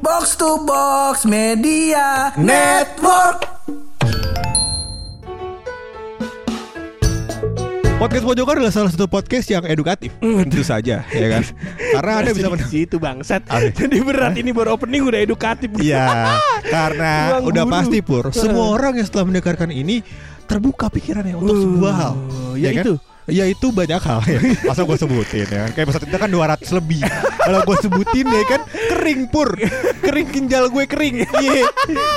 Box to Box Media Network. Podcast Pojokan adalah salah satu podcast yang edukatif, tentu saja, ya kan? Karena anda bisa men- situ bangsat. Jadi berat ini baru opening udah edukatif. Iya, karena udah guru. pasti pur. Semua orang yang setelah mendengarkan ini terbuka pikirannya untuk sebuah hal. ya kan? itu. Ya itu banyak hal ya. Masa gue sebutin ya kan? Kayak episode kita kan 200 lebih. Kalau gue sebutin ya kan kering pur. Kering ginjal gue kering. Iya.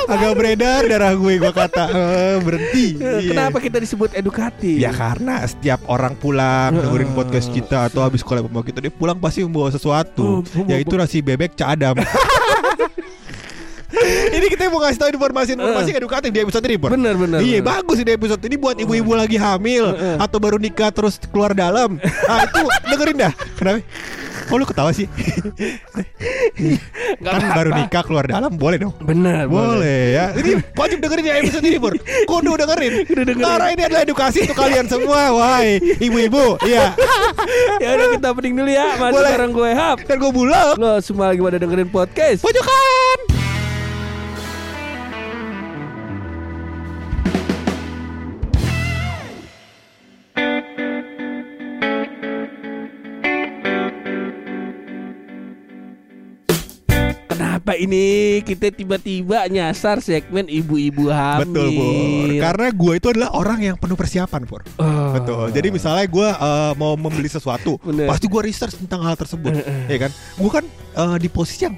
Agak beredar darah gue gue kata eh, berhenti. Iya. Kenapa kita disebut edukatif? Ya karena setiap orang pulang dengerin podcast kita atau habis sekolah pembawa kita dia pulang pasti membawa sesuatu, Oh, yaitu nasi bebek Cak Adam. ini kita mau kasih tahu informasi-informasi edukatif di episode ini. Bener, bener, Iya, bener. bagus ini episode ini buat ibu-ibu lagi hamil atau baru nikah terus keluar dalam. Nah, itu dengerin dah. Kenapa? Oh lu ketawa sih? Kan baru nikah keluar dalam boleh dong. Bener, Boleh ya. Ini wajib dengerin ya episode ini, Pur. Kudu dengerin. Karena ini adalah edukasi untuk kalian semua, wahai ibu-ibu. Iya. Ya udah kita opening dulu ya. Boleh. bareng gue Hap. Dan gue bulog. Lo semua lagi pada dengerin podcast. Pojokan. Ini kita tiba-tiba nyasar segmen ibu-ibu hamil? Betul, Pur. Karena gue itu adalah orang yang penuh persiapan, Pur. Oh. Betul. Jadi misalnya gue eh, mau membeli sesuatu, Bener. pasti gue research tentang hal tersebut, ya kan? Gue kan eh, di posisi yang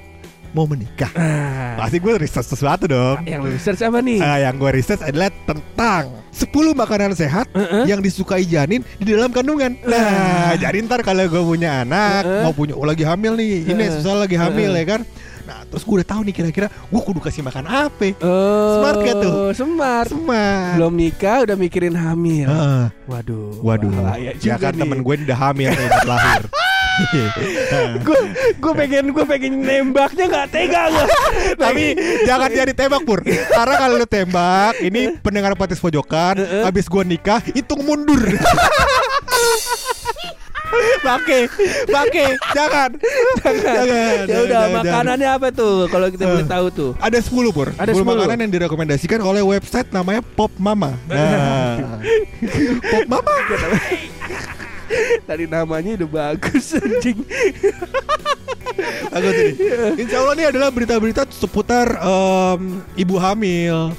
mau menikah, Ah, pasti gue research sesuatu dong. yang lu research apa nih? Ah, yang gue research adalah tentang 10 makanan sehat Heeh. yang disukai janin di dalam kandungan. Nah, jadi ntar kalau gue punya anak, Heeh. mau punya oh, lagi hamil nih, ini Heeh. susah lagi hamil Heeh. ya kan. Nah, terus gue udah tahu nih kira-kira gue kudu kasih makan apa. Oh, Smart gak tuh? Smart. Smart. Belum nikah udah mikirin hamil. Heeh. Waduh. Waduh, ya kan nih. temen gue udah hamil buat lahir. gue gue pengen gue pengen nembaknya nggak tega gue Tapi jangan jadi tembak pur Karena kalau lu tembak Ini pendengar podcast pojokan Habis gua nikah Hitung mundur Pakai Pakai Jangan. Jangan. Ya jangan, udah jangan, makanannya apa tuh kalau kita boleh Eh. tahu tuh? Ada 10 pur. Ada 10 10. makanan yang direkomendasikan oleh website namanya Pop Mama. Nah. Pop Mama? Tadi namanya udah bagus anjing Bagus ini Insya Allah ini adalah berita-berita seputar em, Ibu hamil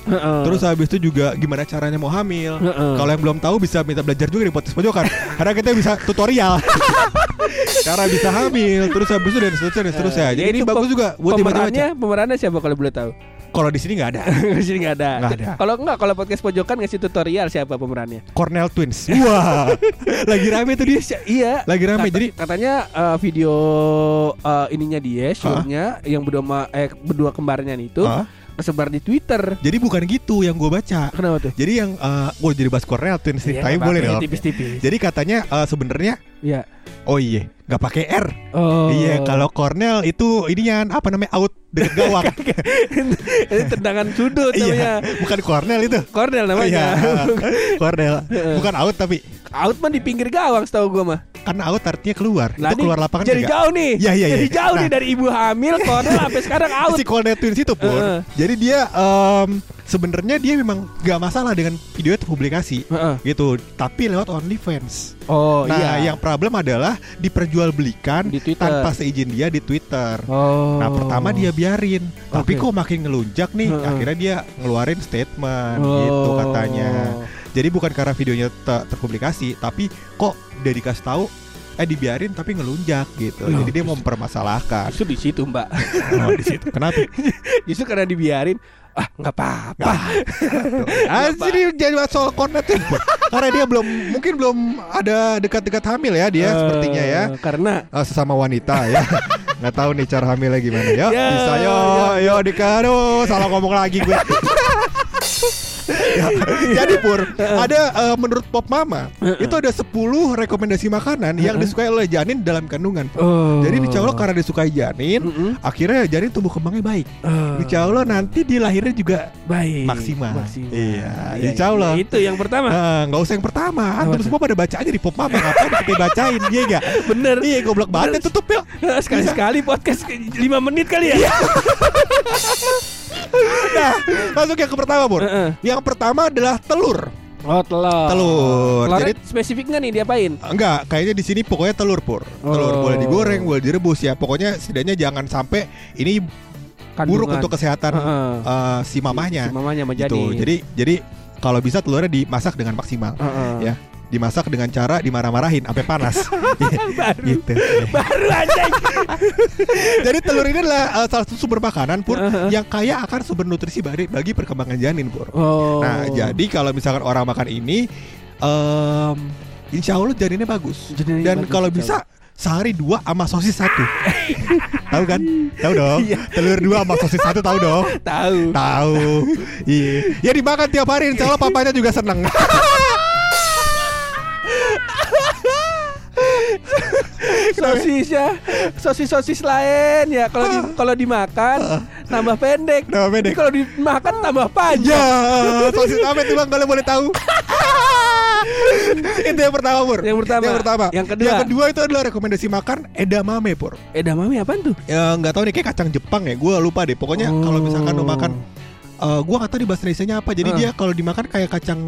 Terus habis itu juga gimana caranya mau hamil. Heeh. Kalau yang belum tahu bisa minta belajar juga di podcast pojokan. Karena kita bisa tutorial. Cara bisa hamil, terus habis itu dan seterusnya dan seterusnya. Jadi Ya, ini bagus juga buat pemerannya pemerannya siapa kalau boleh tahu Kalau di sini nggak ada. di sini nggak ada Nggak ada. kalau nggak kalau podcast pojokan ngasih tutorial siapa pemerannya Cornell Twins. Wah, lagi rame tuh dia. iya Lagi rame. Kata- Jadi katanya eh, video eh, ininya dia show-nya yang berdua ma- eh berdua kembarnya itu Hah? kesebar di Twitter. jadi bukan gitu yang gue baca. Kenapa tuh? Jadi yang eh gue jadi bahas Cornell Twins nih. Iya, Tapi boleh dong. Tipis-tipis. Jadi katanya eh, sebenarnya Iya. oh iya nggak pakai R. Oh. Iya kalau Cornell itu ininya apa namanya out deket gawang. ini tendangan sudut Iya, namanya. bukan Cornell itu. Cornell Iya, namanya. Cornell. Bukan out tapi Out mah di pinggir gawang setahu gua mah. karena out artinya keluar. Lah, itu ini keluar lapangan Jadi juga. jauh nih. Iya, iya, Jadi iya. jauh nih Nah. dari ibu hamil Cornell sampai sekarang out. Si Cornell Twins itu pun. Heeh. Jadi dia em, sebenarnya dia memang gak masalah dengan videonya terpublikasi Heeh. gitu, tapi lewat OnlyFans. Oh nah, iya. yang problem adalah diperjualbelikan Di Twitter. tanpa seizin dia di Twitter. Oh. Nah, pertama dia biarin, tapi Oke. kok makin ngelunjak nih, Heeh. akhirnya dia ngeluarin statement Oh. gitu katanya. Jadi bukan karena videonya te- terpublikasi, tapi kok udah dikasih tahu eh dibiarin tapi ngelunjak gitu. Loh, Jadi dia mempermasalahkan. Justru di situ Mbak. Oh, di situ. Kenapa? Justru karena dibiarin ah nggak apa-apa. Ah, jadi jadi soal kornet tuh. Karena dia belum mungkin belum ada dekat-dekat hamil ya dia sepertinya ya. Karena Ah, sesama wanita ya. Nggak tahu nih cara hamilnya gimana. Yo, Ya, bisa yo, yo Dika. Aduh, salah ngomong lagi gue. Ya, jadi Pur, ada eh, menurut Pop Mama itu ada 10 rekomendasi makanan yang disukai oleh janin dalam kandungan. Oh. Jadi insya Allah karena disukai janin, Mm-mm. akhirnya janin tumbuh kembangnya baik. Oh. Insya Allah nanti di lahirnya juga baik maksimal. maksimal. Iya, Iya, insya Allah. iya, itu yang pertama Ah, nggak usah yang pertama. Antum semua pada baca aja di Pop Mama ngapain kita bacain dia enggak? bener Iya, goblok banget tutup yuk. sekali sekali podcast 5 menit kali ya Masuk yang ke pertama, Pur. Heeh. Yang pertama adalah telur. Oh telur. Telur. Telurnya Jadi- spesifik nggak nih diapain? Enggak, kayaknya di sini pokoknya telur, Pur. Telur Oh. boleh digoreng, boleh direbus ya. Pokoknya setidaknya jangan sampai ini buruk Kandungan. untuk kesehatan Heeh. eh, si mamahnya. Si mamanya sama gitu. Jadi jadi kalau bisa telurnya dimasak dengan maksimal. Heeh. Ya. Dimasak dengan cara dimarah-marahin sampai panas. gitu. baru aja. Jadi telur ini adalah uh, salah satu sumber makanan pur Heeh. yang kaya akan sumber nutrisi bagi, bagi perkembangan janin pur. Oh. Nah jadi kalau misalkan orang makan ini, em, insya Allah janinnya bagus. Janinnya Dan bagus, kalau bisa sehari dua sama sosis satu. tahu kan? Tahu dong. Iya. Telur dua sama sosis satu tahu dong. tahu. Tahu. Iya. Ya dimakan tiap hari insya Allah papanya juga seneng. Sosisnya sosis sosis lain ya kalau di, kalau dimakan tambah pendek. Tambah pendek. Kalau dimakan tambah panjang. Ya, sosis apa itu bang kalau boleh tahu? itu yang pertama pur. Yang pertama. Yang pertama. Yang kedua. Yang kedua itu adalah rekomendasi makan edamame pur. Edamame apaan tuh? Ya nggak tahu nih kayak kacang Jepang ya. Gue lupa deh. Pokoknya kalau misalkan lo makan, eh gue nggak tahu di bahasa Indonesia apa. Jadi Oh. dia kalau dimakan kayak kacang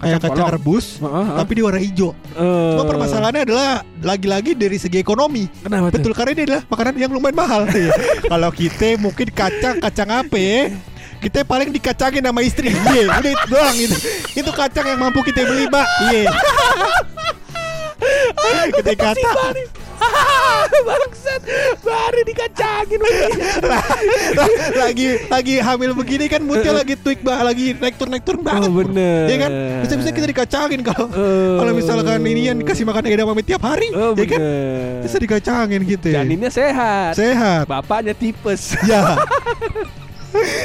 kayak Kacang kacang rebus, Heeh, tapi di warna hijau. Eh, Cuma permasalahannya adalah lagi-lagi dari segi ekonomi. Kenapa tuh? Betul karena ini adalah makanan yang lumayan mahal. Iya. Kalau kita mungkin kacang kacang apa ya? Kita paling dikacangin sama istri. Iya, udah itu doang itu. Itu kacang yang mampu kita beli, Mbak. Iya. Kita kata Bangsat, baru dikacangin lagi lagi hamil begini kan moodnya lagi tweak bah, lagi naik turun naik turun banget. Oh, bener. Iya kan? Bisa bisa kita dikacangin kalau Oh. kalau misalkan ini yang dikasih makan edamame tiap hari, Oh, ya kan? bener. Bisa dikacangin gitu. ya. Janinnya sehat. Sehat. Bapaknya tipes. Ya.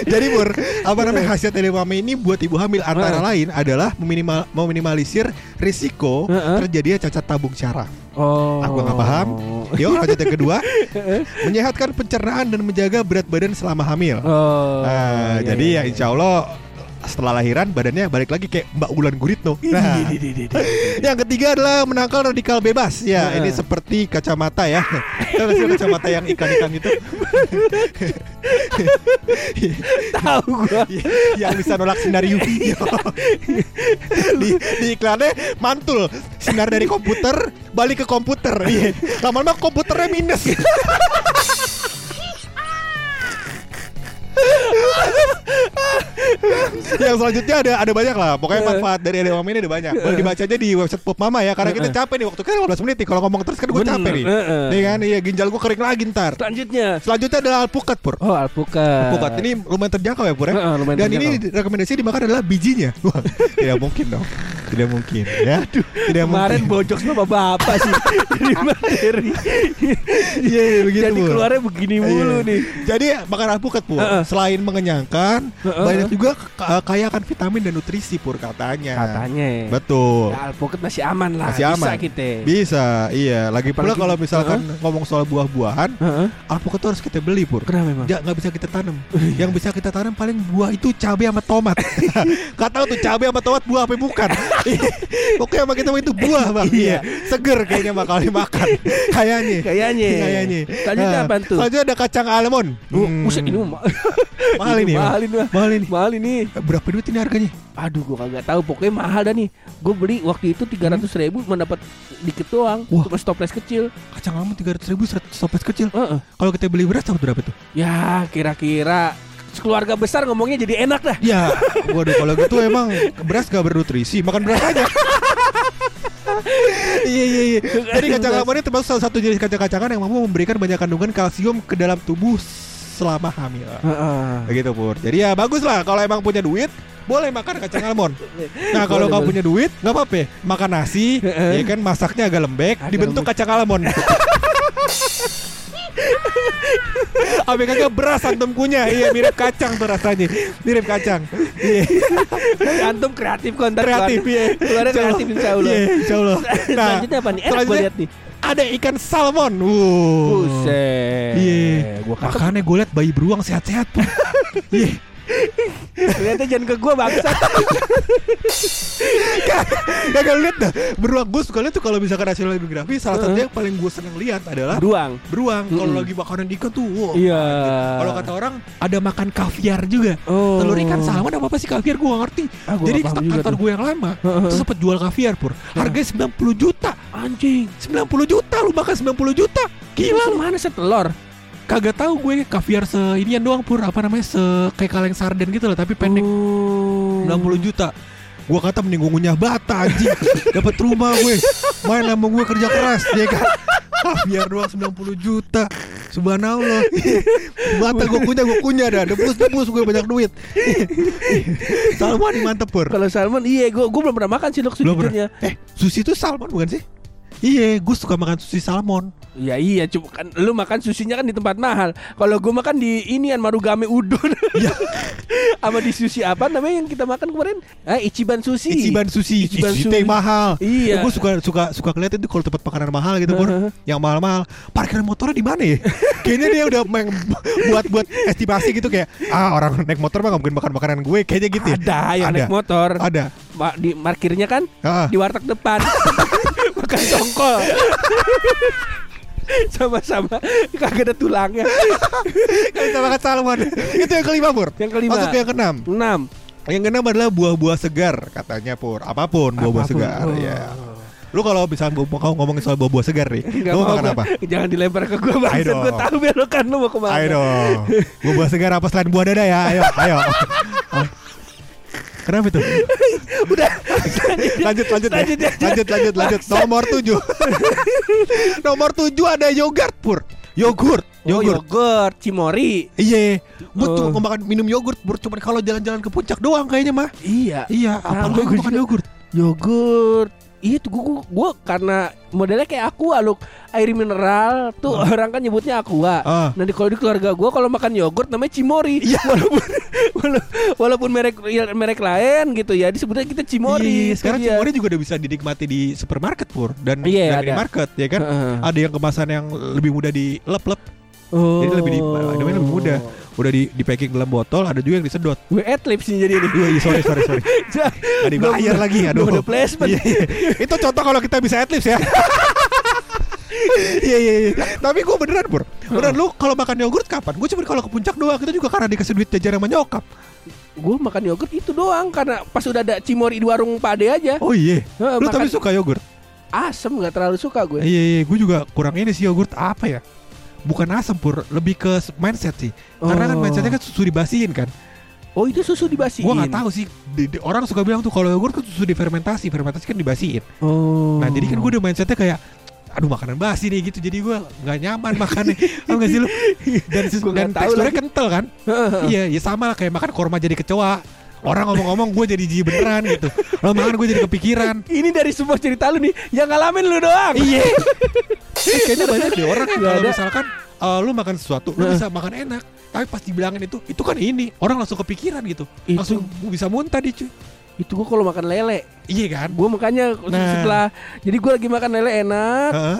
Jadi Bur, apa namanya khasiat edamame ini buat ibu hamil antara Heeh. lain adalah meminimal, meminimalisir risiko Heeh. terjadinya cacat tabung syaraf. Oh. Aku nggak paham. Yuk lanjut yang kedua, menyehatkan pencernaan dan menjaga berat badan selama hamil. Oh. Nah, iya, jadi iya, ya iya. insya Allah setelah lahiran badannya balik lagi kayak Mbak Ulan Guritno. Nah, yang ketiga adalah menangkal radikal bebas. Ya, Heeh. ini seperti kacamata ya. Kacamata yang ikan-ikan itu Tahu gua. yang bisa nolak sinar UV. di, di iklannya mantul sinar dari komputer balik ke komputer. Iya. Lama-lama komputernya minus. Yang selanjutnya ada ada banyak lah. Pokoknya manfaat dari edamame ini ada banyak. Boleh dibaca aja di website Pop Mama ya karena kita capek nih waktu kan 15 menit nih. Kalau ngomong terus kan gue capek nih. Nih kan? Iya ginjal gue kering lagi ntar. Selanjutnya. selanjutnya adalah alpukat pur. Oh, alpukat. Alpukat. Ini lumayan terjangkau ya pur ya? Dan ini rekomendasi dimakan adalah bijinya. Wah, tidak mungkin dong tidak mungkin ya tidak Kemarin mungkin bojok sama bapak sih Jadi materi Iya, iya, begitu, Jadi keluarnya begini mulu Iya. nih Jadi makan alpukat pur Heeh. selain mengenyangkan Heeh. banyak juga ka- kaya akan vitamin dan nutrisi pur katanya Katanya betul ya, Alpukat masih aman lah Masih Bisa aman. kita Bisa, iya. Lagi pula kalau misalkan ngomong soal buah-buahan, alpukat tuh harus kita beli pur. Kenapa emang? Ya nggak bisa kita tanam. Yang bisa kita tanam paling buah itu cabai sama tomat. Gak tahu tuh cabai sama tomat buah apa bukan. Pokoknya sama kita itu buah bang. Iya. Seger kayaknya bakal dimakan. Kayaknya. Kayaknya Kayaknya. Selanjutnya Nah, apaan tuh? Selanjutnya ada kacang almond. Oh, Hmm. buset ini mah Mahal ini. Mahal ini mah. Mahal ini. Mahal ini Berapa duit ini harganya? Aduh gua kagak tahu Pokoknya mahal dah nih Gue beli waktu itu 300 ribu Mendapat dikit doang Wah. Cuma stoples kecil Kacang almond tiga ratus ribu stopes kecil. Heeh. Kalau kita beli beras dapat berapa tuh? Ya kira-kira Keluarga besar ngomongnya jadi enak dah Ya, waduh kalau gitu emang beras gak bernutrisi, makan beras aja. iya iya iya. Jadi kacang almond ini termasuk salah satu jenis kacang-kacangan yang mampu memberikan banyak kandungan kalsium ke dalam tubuh selama hamil. Begitu pur. Jadi ya bagus lah kalau emang punya duit boleh makan kacang almond. Nah kalau nggak punya duit nggak apa-apa, ya. makan nasi, ya kan masaknya agak lembek, Agak dibentuk lembek. kacang almond. Apa kagak beras antum kunyah, iya mirip kacang tuh rasanya, mirip kacang. Iya. Antum kreatif kok ntar kreatif keluar- ya. Keluarnya kreatif insya Allah Iya, insya Allah. Selanjutnya apa nih? Enak gue lihat nih Ada ikan salmon. Wuh. Buset Iya. Gua kata Makanya gue liat bayi beruang sehat-sehat. Iya. Ternyata jangan ke gua bangsat. Kagak lihat dah. Beruang gue suka lihat tuh kalau misalkan National Geographic salah satu yang paling gue seneng lihat adalah Beruang. beruang. Kalau Mm-mm. lagi makanan ikan tuh, wow. Iya. Kalau kata orang ada makan kaviar juga. Oh. Telur ikan salmon apa apa sih kaviar gue gak ngerti. Ah, gua Jadi kantor gue yang lama itu sempet jual kaviar pur. Harganya 90 juta. Anjing. 90 juta lu makan 90 juta. Gila lu. Mana setelur? Kagak tahu gue kaviar se inian doang pur apa namanya se kayak kaleng sarden gitu loh tapi pendek Oh. 60 juta. Gua kata mending gue ngunyah bata anjing. Dapat rumah gue. Main sama gue kerja keras ya kan. Kaviar doang 90 juta. Subhanallah. Bata gue kunyah gue kunyah dah. Debus-debus gue banyak duit. Salmon mantep pur. Kalau salmon iya gua gua belum pernah makan sih dok Belum pernah. Eh, sushi itu salmon bukan sih? Iya, gue suka makan sushi salmon. Ya iya cuma kan lu makan susinya kan di tempat mahal. Kalau gua makan di inian Marugame Udon. Iya. Sama di sushi apa namanya yang kita makan kemarin? Ah, Ichiban Sushi. Ichiban sushi, Ichiban sushi. mahal. Iya. gue suka suka suka ngeliat itu kalau tempat makanan mahal gitu, Pur. Heeh. yang mahal-mahal. Parkiran motornya di mana ya? Kayaknya dia udah main buat buat estimasi gitu kayak ah orang naik motor mah nggak mungkin makan makanan gue kayaknya gitu. ya. Ada yang naik motor. Ada. Ma- di parkirnya kan Ah. di warteg depan. makan tongkol. Sama-sama kagak ada tulangnya. Kita makan salmon. itu yang kelima, Pur. Yang kelima. Masuk ke yang keenam. Enam. Yang keenam adalah buah-buah segar katanya, Pur. Apa pun buah-buah segar, Oh. ya. Lu kalau bisa mau ngomongin soal buah-buah segar nih, Nggak lu makan apa? Jangan dilempar ke gua dong. Gua tahu belokan lu mau ke mana Ayo dong. Buah-buah segar apa selain buah dada ya? Ayo, ayo. Oh. Kenapa itu? Udah. Lanjut lanjut ya. Lanjut, lanjut. lanjut lanjut lanjut. Nomor tujuh. Nomor tujuh ada yogurt pur. Yogurt Oh yogurt. yogurt Cimori. Iya. Gue tuh Oh. makan minum yogurt pur. Cuma kalau jalan-jalan ke puncak doang kayaknya mah. Iya. Iya apa lu gua makan yogurt. Yogurt Itu gua, gua, gua karena modelnya kayak aqua loh. Air mineral tuh orang kan nyebutnya aqua. Ah. Nah di kalau di keluarga gua kalau makan yogurt namanya Cimori. Iya. Walaupun wala- walaupun merek ya, merek lain gitu ya disebutnya kita Cimori. Iya, itu sekarang dia. Cimori juga udah bisa dinikmati di supermarket pur. Dan Iya, dan di market ya kan? Heeh. ada yang kemasan yang lebih mudah dilep-lep. Oh. jadi lebih di namanya lebih mudah udah di, di packing dalam botol ada juga yang disedot Gue adlibs nih jadi ini Iya, iya, sorry, sorry, sorry. Gak dibayar lagi, aduh. ada placement. Iya, iya. Itu contoh kalau kita bisa adlibs ya. Iya iya iya. Tapi gue beneran pur. Beneran lu kalau makan yogurt kapan? Gue cuma kalau ke puncak doang. Itu juga karena dikasih duit jajan sama nyokap. Gue makan yogurt itu doang karena pas udah ada Cimori di warung Pade aja. Oh iya. Lu makan- tapi suka yogurt? Asem nggak terlalu suka gue. Iya iya. Gue juga kurang ini sih yogurt apa ya? Bukan asam pur, lebih ke mindset sih. Karena kan Oh. mindsetnya kan susu dibasiin kan. Oh itu susu dibasiin. Gue nggak tahu sih. Di- di- orang suka bilang tuh kalau yogurt kan susu difermentasi, fermentasi kan dibasiin. Oh. Nah jadi kan gue udah mindsetnya kayak Aduh makanan basi nih gitu Jadi gue gak nyaman makannya Tau gak sih lu Dan, Gua dan nggak teksturnya lagi. kental kan Iya ya sama lah kayak makan korma jadi kecoa Orang ngomong-ngomong gue jadi jijik beneran gitu Lo makan gue jadi kepikiran Ini dari semua cerita lu nih yang ngalamin lu doang. Iya Eh, Kayaknya banyak deh orang kalau misalkan eh, Lu makan sesuatu Lu Heeh. bisa makan enak Tapi pas dibilangin itu Itu kan ini Orang langsung kepikiran gitu Itu. Langsung bisa muntah dia cuy Itu gua kalau makan lele, Iya kan gua makanya Nah. setelah jadi gua lagi makan lele enak, Heeh.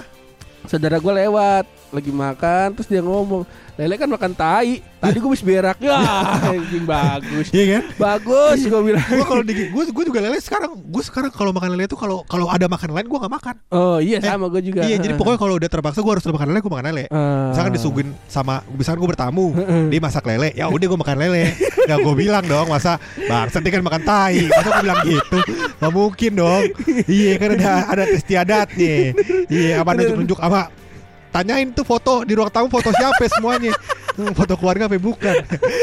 saudara gua lewat lagi makan terus dia ngomong lele kan makan tai tadi gua habis berak. Ya. Anjing bagus. Iya kan? Bagus gua bilang. Gue kalau di gue gue juga lele sekarang gue sekarang kalau makan lele itu kalau kalau ada makanan lain gue nggak makan. Oh iya Eh, sama gua juga. iya jadi pokoknya kalau udah terpaksa gue harus makan lele gue makan lele. Eh. misalkan disuguhin sama misalkan gue bertamu dia masak lele ya udah gue makan lele. Nggak gue bilang dong masa bang dia kan makan tai. Masa gue bilang gitu? Nggak mungkin dong. Iya kan ada ada istiadatnya iya apa nunjuk nunjuk apa tanyain tuh foto di ruang tamu foto siapa semuanya Hmm, foto keluarga apa bukan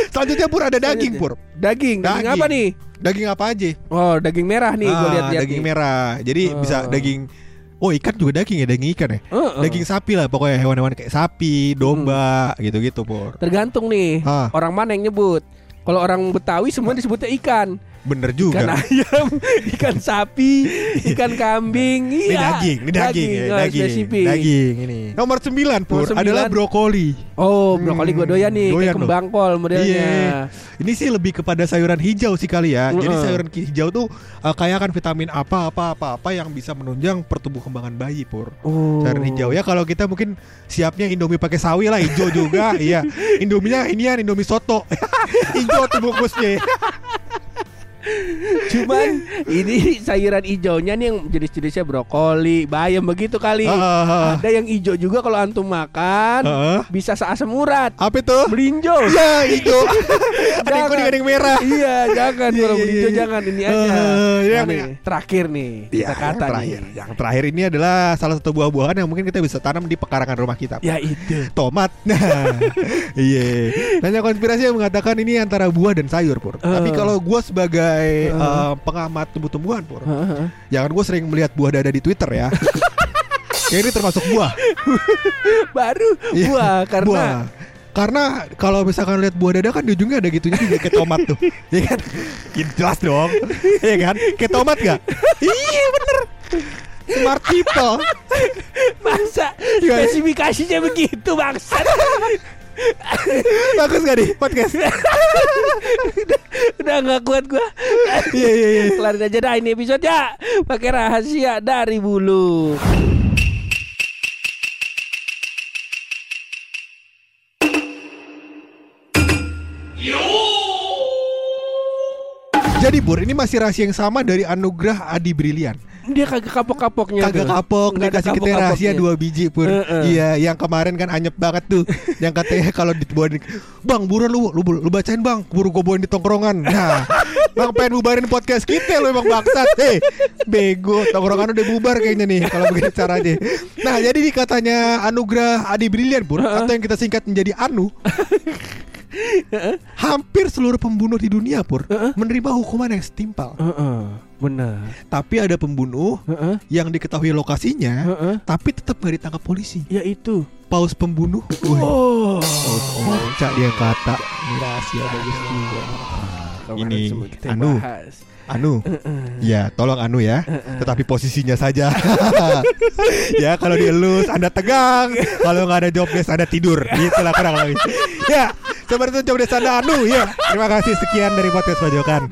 selanjutnya pur ada daging pur daging daging Daging. apa nih daging apa aja oh daging merah nih Ah, lihat-lihat daging nih. merah. Jadi Oh. bisa daging Oh ikan juga daging ya daging ikan ya. Heeh. Daging sapi lah pokoknya hewan-hewan kayak sapi, domba gitu-gitu pur. tergantung nih Ah. orang mana yang nyebut kalau orang Betawi semua disebutnya ikan Bener Ikan juga. ayam, ikan sapi, ikan kambing. Ini Iya. daging, ini daging, ya, oh, daging, spesifik. daging ini. Nomor 9 Pur Nomor sembilan. adalah brokoli. Oh, brokoli Hmm, gue doyan nih, doyan kayak kembang kol modelnya. Iya. Ini sih lebih kepada sayuran hijau sih kali ya. Jadi sayuran hijau tuh uh, kaya akan vitamin apa apa apa apa yang bisa menunjang pertumbuh kembangan bayi pur. Oh. Sayuran hijau ya kalau kita mungkin siapnya Indomie pakai sawi lah hijau juga. iya. Indominya ini ya Indomie soto. hijau tuh bungkusnya. Cuman ini sayuran hijaunya nih yang jenis-jenisnya brokoli, bayam begitu kali. Ah, ah, ah. Ada yang hijau juga kalau antum makan Heeh. bisa seasam urat. Apa itu? Melinjo. Ya hijau. ada yang kuning ada yang merah. Iya, jangan Iya, kalau iya, melinjo iya. jangan ini aja. Eh, Nah, yang- nih, terakhir nih Ya, kita yang kata terakhir. nih. Yang terakhir ini adalah salah satu buah-buahan yang mungkin kita bisa tanam di pekarangan rumah kita. Ya itu. tomat. Nah, iya. Banyak konspirasi yang mengatakan ini antara buah dan sayur, Pur. Tapi kalau gue sebagai Uh. eh, pengamat tumbuh-tumbuhan, Pur, Heeh. jangan gue sering melihat buah dada di Twitter ya. Kayak ini termasuk buah. Baru Iya, buah karena buah. Karena kalau misalkan lihat buah dada kan di ujungnya ada gitunya juga kayak tomat tuh. Iya kan? Ya, jelas dong. Iya kan? Kayak tomat gak? iya bener. Smart people. masa spesifikasinya begitu bangsat. Bagus gak nih podcast? Udah nggak kuat gua. Iya iya iya. Kelarin aja dah ini episode ya. Pakai rahasia dari bulu. Jadi Bur, ini masih rahasia yang sama dari anugerah Adi Brilian. Dia kagak kapok-kapoknya Kagak tuh. kapok, Nggak ada dikasih kita rahasia dua biji pur. Heeh. Iya, yang kemarin kan anyep banget tuh. yang katanya kalau dibawain, bang buruan lu, lu, lu bacain bang, buru gue bawain di tongkrongan. Nah, bang pengen bubarin podcast kita lu emang bangsat. Hei, bego, tongkrongan udah bubar kayaknya nih kalau begini caranya. Nah, jadi di katanya anugerah Adi Brilian pur, atau yang kita singkat menjadi Anu. Hampir seluruh pembunuh di dunia pur menerima hukuman yang setimpal. Heeh, benar. Tapi ada pembunuh Heeh, yang diketahui lokasinya, heeh. tapi tetap nggak ditangkap polisi. Ya itu. Paus pembunuh. Wih, Oh. Oca dia kata. Rahasia bagus juga. Ini, anu. bahas. Anu, ya tolong Anu ya. Tetapi posisinya saja. ya kalau dia lulus Anda tegang, kalau nggak ada job desk Anda tidur. Itulah kurang lebih. Ya, seperti itu job desk Anda Anu ya. Terima kasih sekian dari podcast Bajokan.